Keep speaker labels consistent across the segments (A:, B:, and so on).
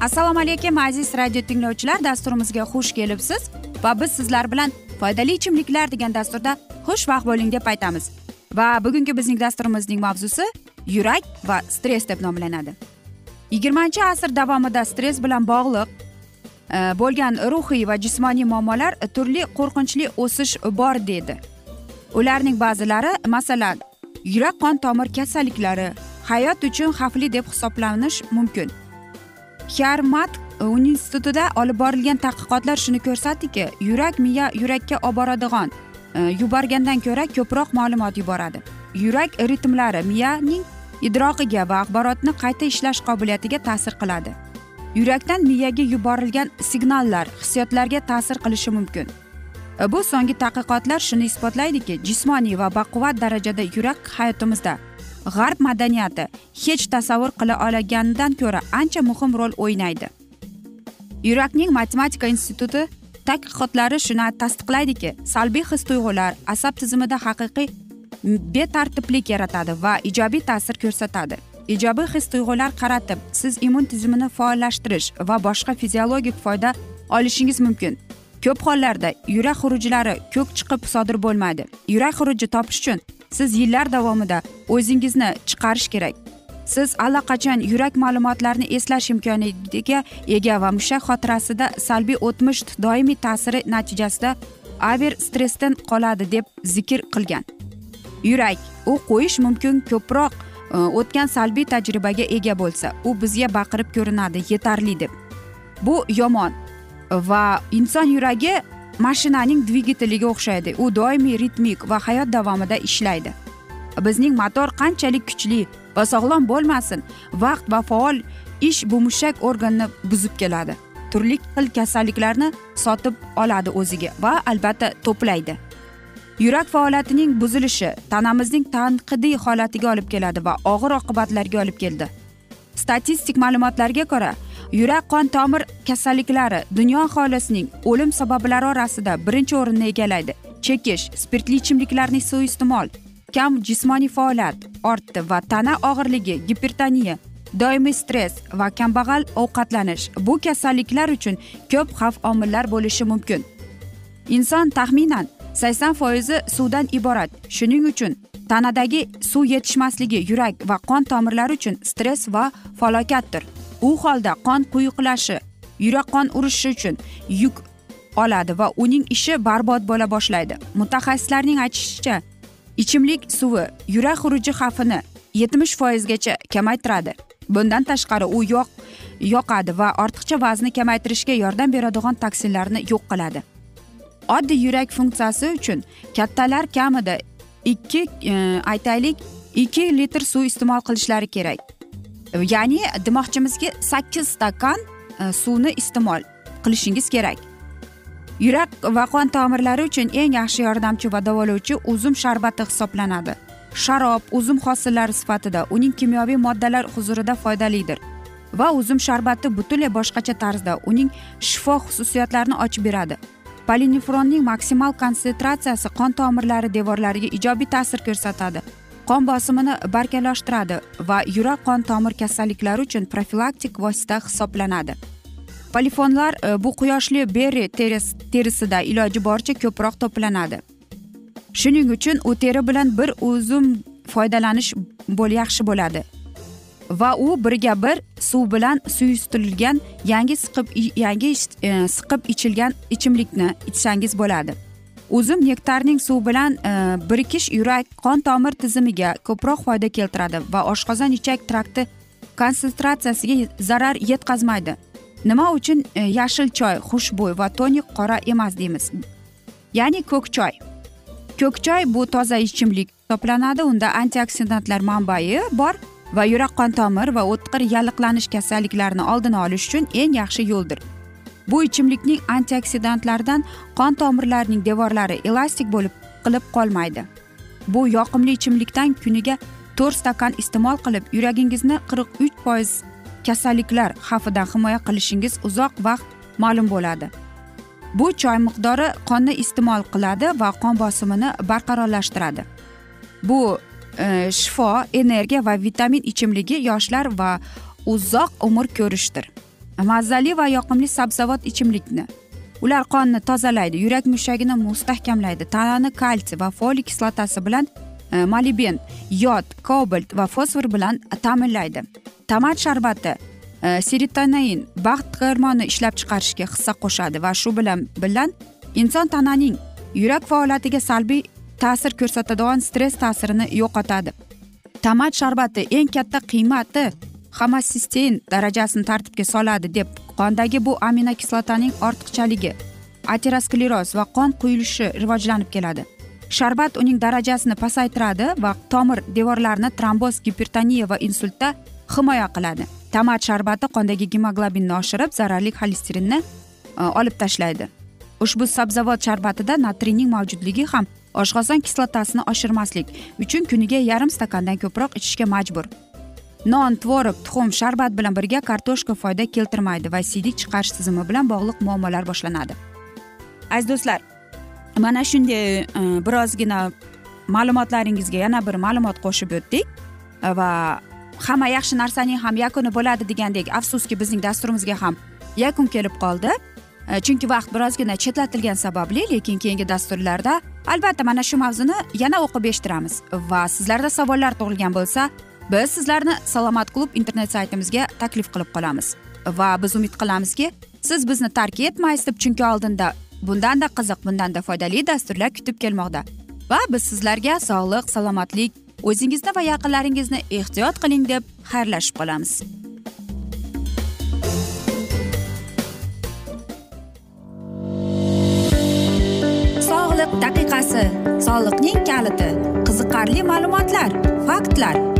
A: assalomu alaykum aziz radio tinglovchilar. Dasturimizga xush kelibsiz va biz sizlar bilan foydali ichimliklar degan dasturda xushvaqt bo'ling deb aytamiz. Va bugungi bizning dasturimizning mavzusi yurak va stress deb nomlanadi. Yigirmanchi asr davomida stress bilan bog'liq e, bo'lgan ruhiy va jismoniy muammolar turli qo'rqinchli o'sish bor dedi. Ularning ba'zilari masalan yurak qon tomir kasalliklari hayot uchun xavfli deb hisoblanish mumkin. Yarmat e, institutida olib borilgan tadqiqotlar shuni ko'rsatdiki yurak miya yurakka olib boradigan e, yuborgandan ko'ra ko'proq ma'lumot yuboradi. Yurak ritmlari miyaning idroqiga va axborotni qayta ishlash qobiliyatiga ta'sir qiladi. Yurakdan miyaga yuborilgan signallar hissiyotlarga ta'sir qilishi mumkin. E, bu so'nggi tadqiqotlar shuni isbotlaydiki jismoniy va baquvvat darajada yurak hayotimizda g'arb madaniyati hech tasavvur qila olganidan ko'ra ancha muhim rol o'ynaydi. Yurakning matematika instituti tadqiqotlari shuni tasdiqlaydiki salbiy his tuyg'ular asab tizimida haqiqiy betartiblik yaratadi va ijobiy ta'sir ko'rsatadi. Ijobiy his tuyg'ular qaratib siz immun tizimini faollashtirish va boshqa fiziologik foyda olishingiz mumkin. Ko'p hollarda yurak xurujlari ko'k chiqib sodir bo'lmaydi. Yurak xuruji topish uchun siz yillar davomida o'zingizni chiqarish kerak. Siz allaqachon yurak ma'lumotlarini eslash imkoniyatiga ega va mushak xotirasida salbiy o'tmish doimiy ta'siri natijasida aver stressdan qoladi deb zikr qilgan. Yurak u qo'yish mumkin ko'proq e, o'tgan salbiy tajribaga ega bo'lsa u bizga baqirib ko'rinadi yetarli deb. Bu yomon va inson yuragi mashinaning dvigateliga o'xshaydi. U doimiy ritmik va hayot davomida ishlaydi. Bizning motor qanchalik kuchli va sog'lom bo'lmasin vaqt va faol ish bu mushak organini buzib keladi. Turli xil kasalliklarni sotib oladi o'ziga va albatta to'playdi. Yurak faoliyatining buzilishi tanamizning tanqidiy holatiga olib keladi va og'ir oqibatlarga olib keldi. Statistik ma'lumotlarga ko'ra yurak qon tomir kasalliklari dunyo aholisining o'lim sabablari orasida birinchi o'rinni egallaydi. Chekish spirtli ichimliklarni suiiste'mol kam jismoniy faoliyat ortdi va tana og'irligi gipertoniya doimiy stress va kambag'al ovqatlanish bu kasalliklar uchun ko'p xavf omillar bo'lishi mumkin. Inson taxminan sakson foizi suvdan iborat. Shuning uchun tanadagi suv yetishmasligi yurak va qon tomirlari uchun stress va falokatdir. U holda qon quyuqlashi yurak qon urishi uchun yuk oladi va uning ishi barbod bo'la boshlaydi. Mutaxassislarning aytishicha ichimlik suvi yurak xuruji xavfini yetmish foizgacha kamaytiradi. Bundan tashqari u yoq yoqadi va ortiqcha vazni kamaytirishga yordam beradigan toksinlarni yo'q qiladi. Oddiy yurak funksiyasi uchun kattalar kamida ikki e, aytaylik ikki litr suv iste'mol qilishlari kerak. Ya'ni demoqchimizki sakkiz stakan e, suvni iste'mol qilishingiz kerak. Yurak va qon tomirlari uchun eng yaxshi yordamchi va davolovchi uzum sharbati hisoblanadi. Sharob uzum hosillari sifatida uning kimyoviy moddalar huzurida foydalidir va uzum sharbati butunlay boshqacha tarzda uning shifo xususiyatlarini ochib beradi. Polinefronning maksimal konsentratsiyasi qon tomirlari devorlariga ijobiy ta'sir ko'rsatadi. Qon bosimini barqarorlashtiradi va yurak qon tomir kasalliklari uchun profilaktik vosita hisoblanadi. Polifonlar e, bu quyoshli berri terisida iloji boricha ko'proq to'planadi. Shuning uchun u teri bilan bir uzum foydalanish bo'l yaxshi bo'ladi va u birga bir suv bilan suyultirilgan yangi siqib yangi e, siqib ichilgan ichimlikni ichsangiz bo'ladi. Uzum nektarning suv bilan e, birikish yurak qon tomir tizimiga ko'proq foyda keltiradi va oshqozon ichak trakti konsentratsiyasiga zarar yetkazmaydi. Nima uchun e, yashil choy xushbo'y va tonik qora emas deymiz. Ya'ni ko'k choy. Ko'k choy bu toza ichimlik hisoblanadi. Unda antioksidantlar manbai bor va yurak qon tomir va o'tkir yalliqlanish kasalliklarini oldini olish uchun eng yaxshi yo'ldir. Bu ichimlikning antioksidantlaridan qon tomirlarining devorlari elastik bo'lib qilib qolmaydi. Bu yoqimli ichimlikdan kuniga to'rt stakan iste'mol qilib yuragingizni qirq uch foiz kasalliklar xavfidan himoya qilishingiz uzoq vaqt ma'lum bo'ladi. Bu choy miqdori qonni iste'mol qiladi va qon bosimini barqarorlashtiradi. Bu e, shifo energiya va vitamin ichimligi yoshlar va uzoq umr ko'rishdir. Mazali va yoqimli sabzavot ichimlikni. Ular qonni tozalaydi yurak mushagini mustahkamlaydi. Tanani kalsiy va foliy kislotasi bilan e, moliben yod kobalt va fosfor bilan ta'minlaydi. Tomat sharbati e, serotonin baxt gormoni ishlab chiqarishga hissa qo'shadi va shu bilan bilan inson tananing yurak faoliyatiga salbiy ta'sir ko'rsatadigan stress ta'sirini yo'qotadi. Tomat sharbati eng katta qiymati xomosistein darajasini tartibga soladi deb qondagi bu aminokislotaning ortiqchaligi ateroskleroz va qon quyilishi rivojlanib keladi. Sharbat uning darajasini pasaytiradi va tomir devorlarini tromboz gipertoniya va insultda himoya qiladi. Tomat sharbati qondagi gemoglobinni oshirib zararli xolesterinni e, olib tashlaydi. Ushbu sabzavot sharbatida natriyning mavjudligi ham oshqozon kislotasini oshirmaslik uchun kuniga yarim stakandan ko'proq ichishga majbur. Non tvorog tuxum sharbat bilan birga kartoshka foyda keltirmaydi va siydik chiqarish tizimi bilan bog'liq muammolar boshlanadi. Aziz do'stlar mana shunday e, birozgina ma'lumotlaringizga yana bir ma'lumot qo'shib o'tdik. E, va hamma yaxshi narsaning ham yakuni bo'ladi degandek afsuski bizning dasturimizga ham yakun kelib qoldi. E, chunki vaqt birozgina chetlatilgani sababli lekin keyingi dasturlarda albatta mana shu mavzuni yana o'qib eshittiramiz. Va sizlarda savollar tug'ilgan bo'lsa biz sizlarni salomat klub internet saytimizga taklif qilib qolamiz. Va biz umid qilamizki siz bizni tark etmaysiz deb chunki oldinda bundanda qiziq bundanda foydali dasturlar kutib kelmoqda. Va biz sizlarga sog'lik salomatlik o'zingizni va yaqinlaringizni ehtiyot qiling deb xayrlashib qolamiz. Sog'liq daqiqasi soliqning kaliti qiziqarli ma'lumotlar faktlar.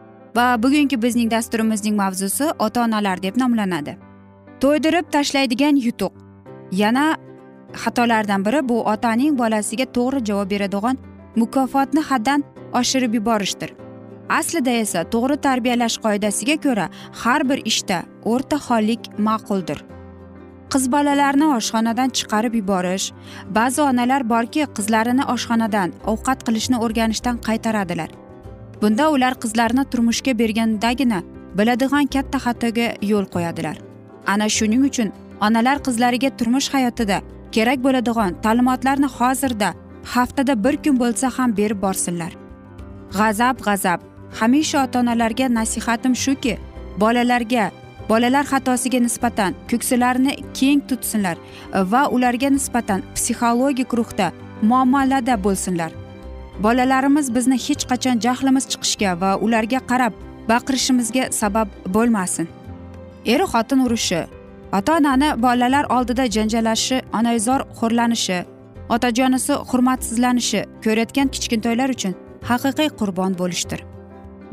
A: Va bugungi bizning dasturimizning mavzusi ota onalar deb nomlanadi. To'ydirib tashlaydigan yutuq. Yana xatolardan biri bu otaning bolasiga to'g'ri javob beradigan mukofotni haddan oshirib yuborishdir. Aslida esa to'g'ri tarbiyalash qoidasiga ko'ra har bir ishda o'rta hollik ma'quldir. Qiz bolalarni oshxonadan chiqarib yuborish ba'zi onalar borki qizlarini oshxonadan ovqat qilishni o'rganishdan qaytaradilar. Bunda ular qizlarini turmushga bergandagina biladigan katta xatoga yo'l qo'yadilar. Ana shuning uchun onalar qizlariga turmush hayotida kerak bo'ladigan ta'limotlarni hozirda haftada bir kun bo'lsa ham berib borsinlar. G'azab g'azab. Hamisha ota onalarga nasihatim shuki bolalarga bolalar xatosiga nisbatan ko'ksilarini keng tutsinlar va ularga nisbatan psixologik ruhda muomalada bo'lsinlar. Bolalarimiz bizni hech qachon jahlimiz chiqishga va ularga qarab baqirishimizga sabab bo'lmasin. Er xotin urushi ota onani bolalar oldida janjallashi onaizor xo'rlanishi otajonisi hurmatsizlanishi ko'rayotgan kichkintoylar uchun haqiqiy qurbon bo'lishdir.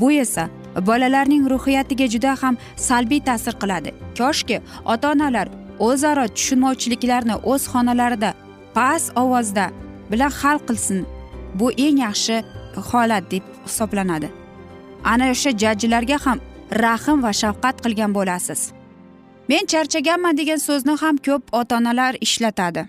A: Bu esa bolalarning ruhiyatiga juda ham salbiy ta'sir qiladi. Koshki ota onalar o'zaro tushunmovchiliklarni o'z xonalarida past ovozda bilan hal qilsin bu eng yaxshi holat deb hisoblanadi. Ana o'sha jajjilarga ham rahm va shafqat qilgan bo'lasiz. Men charchaganman degan so'zni ham ko'p ota onalar ishlatadi.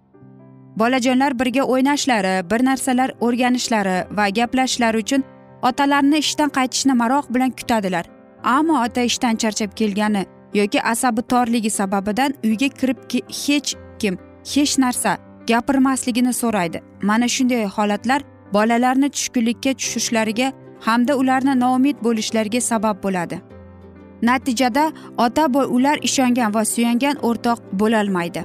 A: Bolajonlar birga o'ynashlari bir narsalar o'rganishlari va gaplashishlari uchun otalarni ishdan qaytishni maroq bilan kutadilar. Ammo ota ishdan charchab kelgani yoki asabi torligi sababidan uyga kirib hech kim hech narsa gapirmasligini so'raydi. Mana shunday holatlar bolalarni tushkunlikka tushishlariga hamda ularni noumid bo'lishlariga sabab bo'ladi. Natijada ota ular ishongan va suyangan o'rtoq bo'lolmaydi.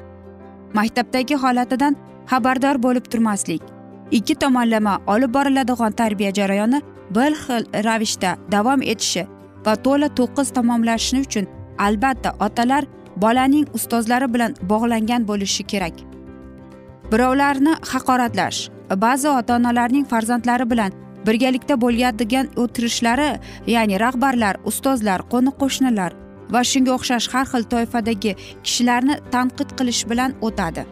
A: Maktabdagi holatidan xabardor bo'lib turmaslik. Ikki tomonlama olib boriladigan tarbiya jarayoni bir xil ravishda davom etishi va to'la to'qqiz tamomlashi uchun albatta otalar bolaning ustozlari bilan bog'langan bo'lishi kerak. Birovlarni haqoratlash ba'zi ota onalarning farzandlari bilan birgalikda bo'ladigan o'tirishlari ya'ni rahbarlar ustozlar qo'ni qo'shnilar va shunga o'xshash har xil toifadagi kishilarni tanqid qilish bilan o'tadi.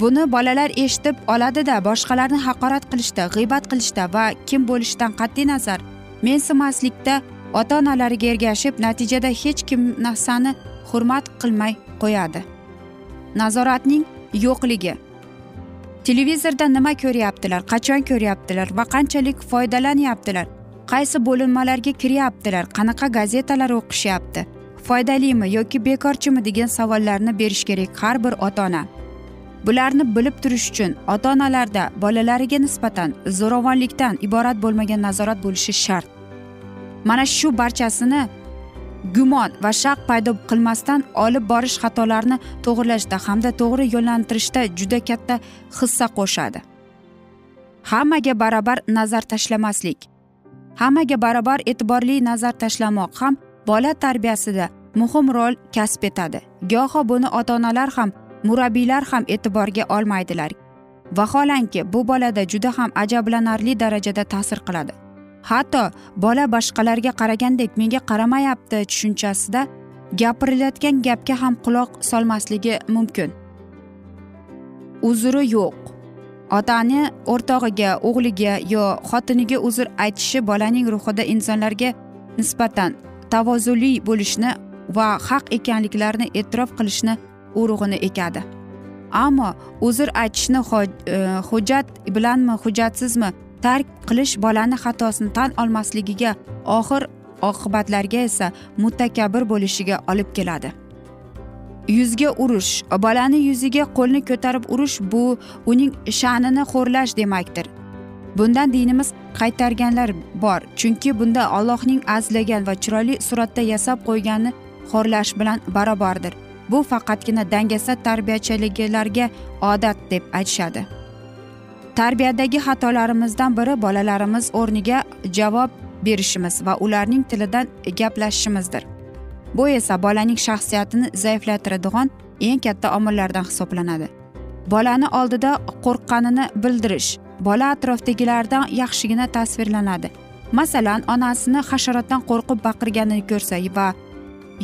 A: Buni bolalar eshitib oladida boshqalarni haqorat qilishda g'iybat qilishda va kim bo'lishidan qat'iy nazar mensimaslikda ota onalariga ergashib natijada hech kim narsani hurmat qilmay qo'yadi. Nazoratning yo'qligi. Televizorda nima ko'ryaptilar qachon ko'ryaptilar va qanchalik foydalanyaptilar qaysi bo'linmalarga kiryaptilar qanaqa gazetalar o'qishyapti foydalimi yoki bekorchimi degan savollarni berish kerak har bir ota ona bularni bilib turish uchun ota onalarda bolalariga nisbatan zo'ravonlikdan iborat bo'lmagan nazorat bo'lishi shart. Mana shu barchasini gumon va shaq paydo qilmasdan olib borish xatolarni to'g'irlashda hamda to'g'ri yo'naltirishda juda katta hissa qo'shadi. Hammaga barobar nazar tashlamaslik hammaga barobar e'tiborli nazar tashlamoq ham bola tarbiyasida muhim rol kasb etadi. Goho buni ota onalar ham murabbiylar ham e'tiborga olmaydilar. Vaholanki bu bolada juda ham ajablanarli darajada ta'sir qiladi. Hatto bola boshqalarga qaragandek menga qaramayapti tushunchasida gapirilayotgan gapga ham quloq solmasligi mumkin. Uzri yo'q. Otani o'rtog'iga o'g'liga yo xotiniga uzr aytishi bolaning ruhida insonlarga nisbatan tavozuli bo'lishni va haq ekanliklarini e'tirof qilishni urug'ini ekadi. Ammo uzr aytishni e, hujjat bilanmi hujjatsizmi tark qilish bolani xatosini tan olmasligiga oxir oqibatlarga esa mutakabbir bo'lishiga olib keladi. Yuzga urish bolani yuziga qo'lni ko'tarib urish bu uning sha'nini xo'rlash demakdir. Bundan dinimiz qaytarganlar bor chunki bunda allohning azlagan va chiroyli suratda yasab qo'ygani xo'rlash bilan barobardir. Bu faqatgina dangasa tarbiyachiliklarga odat deb aytishadi. Tarbiyadagi xatolarimizdan biri bolalarimiz o'rniga javob berishimiz va ularning tilidan gaplashishimizdir. Bu esa bolaning shaxsiyatini zaiflatiradigan eng katta omillardan hisoblanadi. Bolani oldida qo'rqqanini bildirish bola atrofdagilardan yaxshigina tasvirlanadi. Masalan onasini hasharotdan qo'rqib baqirganini ko'rsa va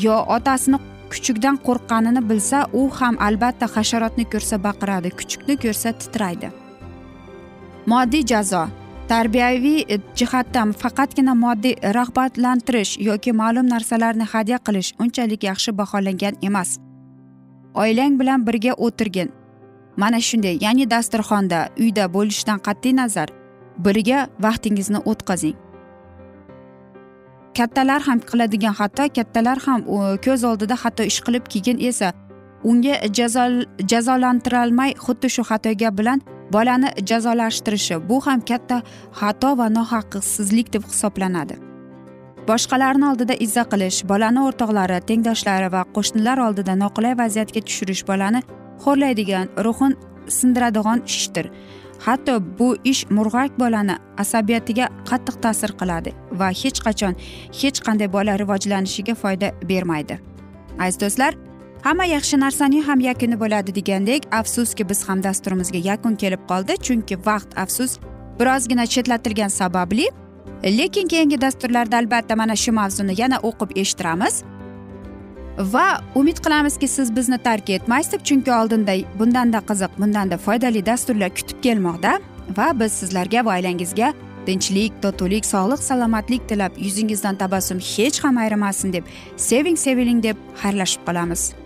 A: yo otasini kuchukdan qo'rqqanini bilsa u ham albatta hasharotni ko'rsa baqiradi kuchukni ko'rsa titraydi. Moddiy jazo. Tarbiyaviy e, jihatdan faqatgina moddiy rag'batlantirish yoki ma'lum narsalarni hadya qilish unchalik yaxshi baholangan emas. Oilang bilan birga o'tirgin. Mana shunday ya'ni dasturxonda uyda bo'lishdan qat'iy nazar. Birga vaqtingizni o'tkazing. Kattalar ham qiladigan xato kattalar ham ko'z oldida xato ish qilib keyin esa unga jazolantirolmay xuddi shu xatoga bilan bolani jazolashtirishi bu ham katta xato va nohaqsizlik deb hisoblanadi. Boshqalarni oldida izza qilish bolani o'rtoqlari tengdoshlari va qo'shnilar oldida noqulay vaziyatga tushirish bolani xo'rlaydigan ruhin sindiradigan ishdir. Hatto bu ish murg'ak bolani asabiyatiga qattiq ta'sir qiladi va hech qachon hech qanday bola rivojlanishiga foyda bermaydi. Aziz do'stlar hamma yaxshi narsaning ham yakuni bo'ladi degandek afsuski biz ham dasturimizga yakun kelib qoldi. Chunki vaqt afsus birozgina chetlatilgani sababli. Lekin keyingi dasturlarda albatta mana shu mavzuni yana o'qib eshittiramiz. Va umid qilamizki siz bizni tark etmaysiz deb chunki oldinda bundanda qiziq bundanda foydali dasturlar kutib kelmoqda. Va biz sizlarga va oilangizga tinchlik totuvlik sog'lik salomatlik tilab yuzingizdan tabassum hech ham ayrimasin deb seving seviling deb xayrlashib qolamiz.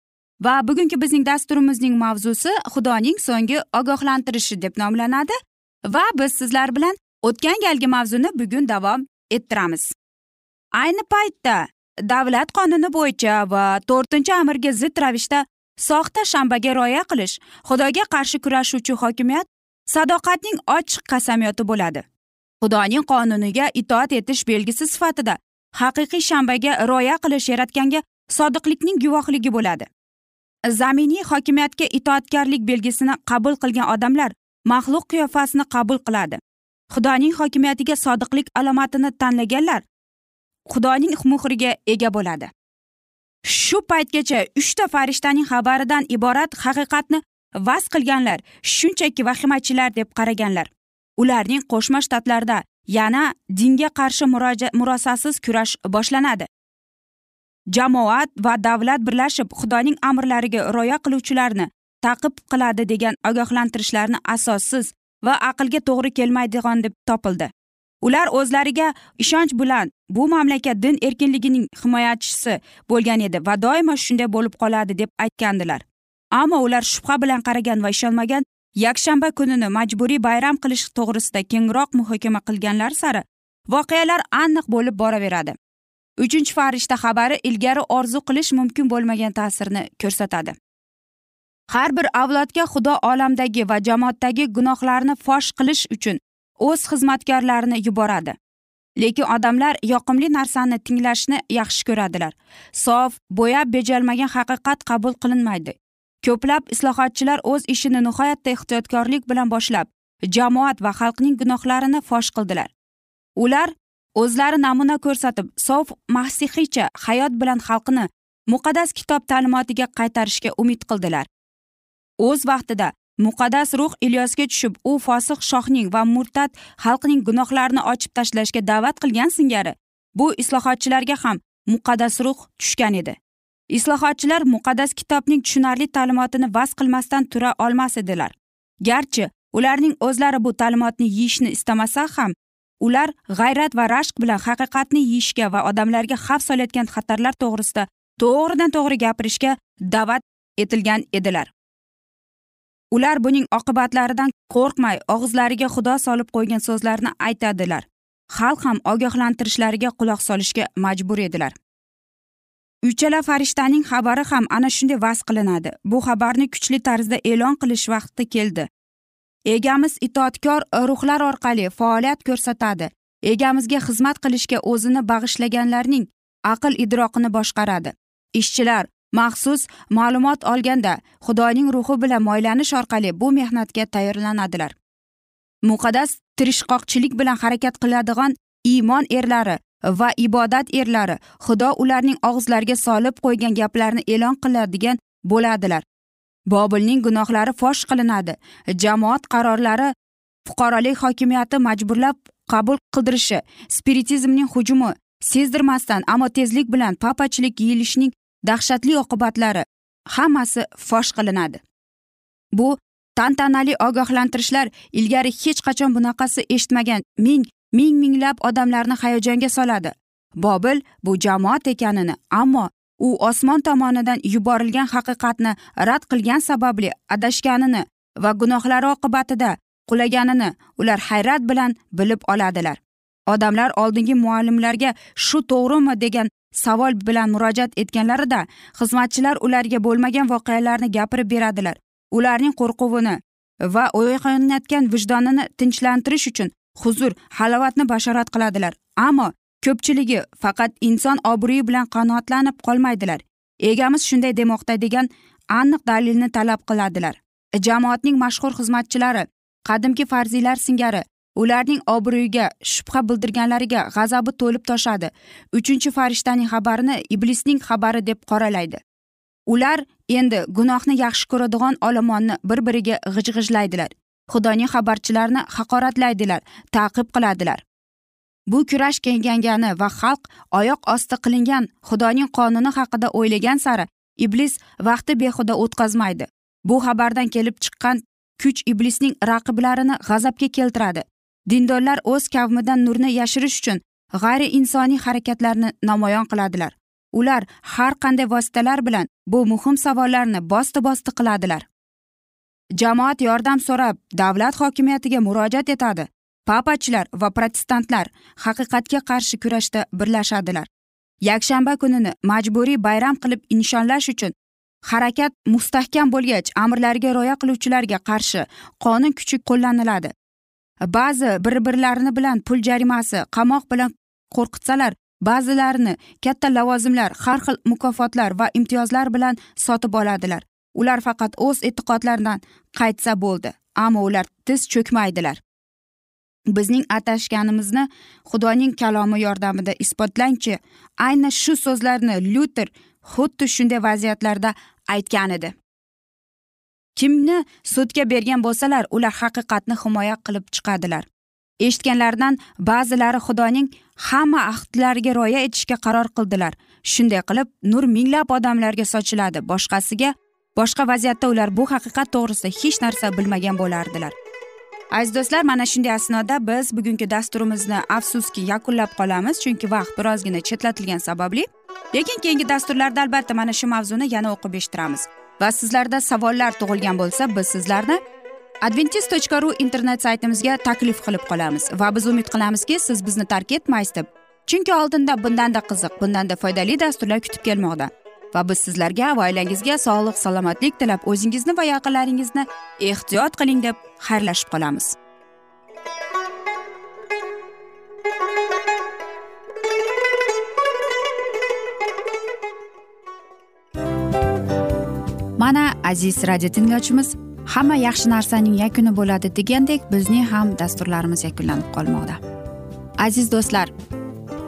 A: Va bugungi bizning dasturimizning mavzusi xudoning so'nggi ogohlantirishi deb nomlanadi va biz sizlar bilan o'tgan galgi mavzuni bugun davom ettiramiz. Ayni paytda davlat qonuni bo'yicha va to'rtinchi amirga zid ravishda soxta shanbaga rioya qilish xudoga qarshi kurashuvchi hokimiyat sadoqatning ochiq qasamyoti bo'ladi. Xudoning qonuniga itoat etish belgisi sifatida haqiqiy shanbaga rioya qilish yaratganga sodiqlikning guvohligi bo'ladi. Zaminiy hokimiyatga itoatkorlik belgisini qabul qilgan odamlar maxluq qiyofasini qabul qiladi. Xudoning hokimiyatiga sodiqlik alomatini tanlaganlar xudoning muhriga ega bo'ladi. Shu paytgacha uchta farishtaning xabaridan iborat haqiqatni vas qilganlar shunchaki vahimachilar deb qaraganlar. Ularning qo'shma shtatlarda yana dinga qarshi murosasiz kurash boshlanadi. Jamoat va davlat birlashib xudoning amrlariga rioya qiluvchilarni taqib qiladi degan ogohlantirishlarni asossiz va aqlga to'g'ri kelmaydigan deb topildi. Ular o'zlariga ishonch bilan bu mamlakat din erkinligining himoyachisi bo'lgan edi va doimo shunday bo'lib qoladi deb aytgandilar. Ammo ular shubha bilan qaragan va ishonmagan yakshanba kunini majburiy bayram qilish to'g'risida kengroq muhokama qilganlar sari voqealar aniq bo'lib boraveradi. Uchinchi farishta xabari ilgari orzu qilish mumkin bo'lmagan ta'sirni ko'rsatadi. Har bir avlodga xudo olamdagi va jamoatdagi gunohlarni fosh qilish uchun o'z xizmatkorlarini yuboradi. Lekin odamlar yoqimli narsani tinglashni yaxshi ko'radilar. Sof bo'yab bejalmagan haqiqat qabul qilinmaydi. Ko'plab islohotchilar o'z ishini nihoyatda ehtiyotkorlik bilan boshlab jamoat va xalqning gunohlarini fosh qildilar. Ular o'zlari namuna ko'rsatib sof masihiycha hayot bilan xalqini muqaddas kitob ta'limotiga qaytarishga umid qildilar. O'z vaqtida muqaddas ruh ilyosga tushib u fosiq shohning va murtad xalqning gunohlarini ochib tashlashga da'vat qilgan singari bu islohotchilarga ham muqaddas ruh tushgan edi. Islohotchilar muqaddas kitobning tushunarli ta'limotini vas qilmasdan tura olmas edilar. Garchi ularning o'zlari bu ta'limotni yeyishni istamasa ham ular g'ayrat va rashq bilan haqiqatni yeyishga va odamlarga xavf solayotgan xatarlar to'g'risida to'g'ridan to'g'ri gapirishga da'vat etilgan edilar. Ular buning oqibatlaridan qo'rqmay og'izlariga xudo solib qo'ygan so'zlarni aytadilar. Xalq ham ogohlantirishlariga quloq solishga majbur edilar. Uchala farishtaning xabari ham ana shunday vaz qilinadi. Bu xabarni kuchli tarzda e'lon qilish vaqti keldi. Egamiz itoatkor e, ruhlar orqali faoliyat ko'rsatadi. Egamizga xizmat qilishga o'zini bag'ishlaganlarning aql idroqini boshqaradi. Ishchilar maxsus ma'lumot olganda xudoning ruhi bilan moylanish orqali bu mehnatga tayyorlanadilar. Muqaddas tirishqoqchilik bilan harakat qiladigan iymon erlari va ibodat erlari xudo ularning og'izlariga solib qo'ygan gaplarni e'lon qiladigan bo'ladilar. Bobilning gunohlari fosh qilinadi. Jamoat qarorlari fuqarolik hokimiyati majburlab qabul qildirishi spiritizmning hujumi sezdirmasdan ammo tezlik bilan papachilik yeyilishning dahshatli oqibatlari hammasi fosh qilinadi. Bu tantanali ogohlantirishlar ilgari hech qachon bunaqasi eshitmagan ming ming minglab odamlarni hayajonga soladi. Bobil bu jamoat ekanini ammo u osmon tomonidan yuborilgan haqiqatni rad qilgani sababli adashganini va gunohlari oqibatida qulaganini ular hayrat bilan bilib oladilar. Odamlar oldingi muallimlarga shu to'g'rimi? degan savol bilan murojaat etganlarida xizmatchilar ularga bo'lmagan voqealarni gapirib beradilar. Ularning qo'rquvini va uyg'onayotgan vijdonini tinchlantirish uchun huzur halovatni bashorat qiladilar. Ammo ko'pchiligi faqat inson obro'yi bilan qanoatlanib qolmaydilar. Egamiz shunday demoqda degan aniq dalilni talab qiladilar. Jamoatning mashhur xizmatchilari qadimki farziylar singari ularning obro'yiga shubha bildirganlariga g'azabi to'lib toshadi. Uchinchi farishtaning xabarini iblisning xabari deb qoralaydi. Ular endi gunohni yaxshi ko'radigan olomonni bir biriga g'ij g'ijlaydilar xudoning xabarchilarini haqoratlaydilar ta'qib qiladilar. Bu kurash kengangani va xalq oyoq osti qilingan xudoning qonuni haqida o'ylagan sari iblis vaqti behuda o'tkazmaydi. Bu xabardan kelib chiqqan kuch iblisning raqiblarini g'azabga keltiradi. Dindorlar o'z kavmidan nurni yashirish uchun g'ayri insoniy harakatlarni namoyon qiladilar. Ular har qanday vositalar bilan bu muhim savollarni bosti bosti qiladilar. Jamoat yordam so'rab davlat hokimiyatiga murojaat etadi. Papachilar va protestantlar haqiqatga qarshi kurashda birlashadilar. Yakshanba kunini majburiy bayram qilib nishonlash uchun harakat mustahkam bo'lgach amrlarga rioya qiluvchilarga qarshi qonun kuchi qo'llaniladi. Ba'zi bir birlarini bilan pul jarimasi qamoq bilan qo'rqitsalar ba'zilarini katta lavozimlar har xil mukofotlar va imtiyozlar bilan sotib oladilar. Ular faqat o'z e'tiqodlaridan qaytsa bo'ldi ammo ular tiz cho'kmaydilar. Bizning atashganimizni xudoning kalomi yordamida isbotlangchi? Ayni shu so'zlarni lyuter xuddi shunday vaziyatlarda aytgan edi. Kimni sudga bergan bo'lsalar ular haqiqatni himoya qilib chiqadilar. Eshitganlaridan ba'zilari xudoning hamma ahdlariga rioya etishga qaror qildilar. Shunday qilib nur minglab odamlarga sochiladi. Boshqasiga boshqa vaziyatda ular bu haqiqat to'g'risida hech narsa bilmagan bo'lardilar. Aziz do'stlar mana shunday asnoda biz bugungi dasturimizni afsuski yakunlab qolamiz chunki vaqt birozgina chetlatilgani sababli. Lekin keyingi dasturlarda albatta mana shu mavzuni yana o'qib eshittiramiz. Va sizlarda savollar tug'ilgan bo'lsa biz sizlarni adventis tochka ru internet saytimizga taklif qilib qolamiz. Va biz umid qilamizki siz bizni tark etmaysiz deb. Chunki oldinda bundanda qiziq bundanda foydali dasturlar kutib kelmoqda. Va biz sizlarga va oilangizga sog'lik salomatlik tilab o'zingizni va yaqinlaringizni ehtiyot qiling deb xayrlashib qolamiz. Mana aziz radio tinglovchimiz hamma yaxshi narsaning yakuni bo'ladi degandek bizning ham dasturlarimiz yakunlanib qolmoqda. Aziz do'stlar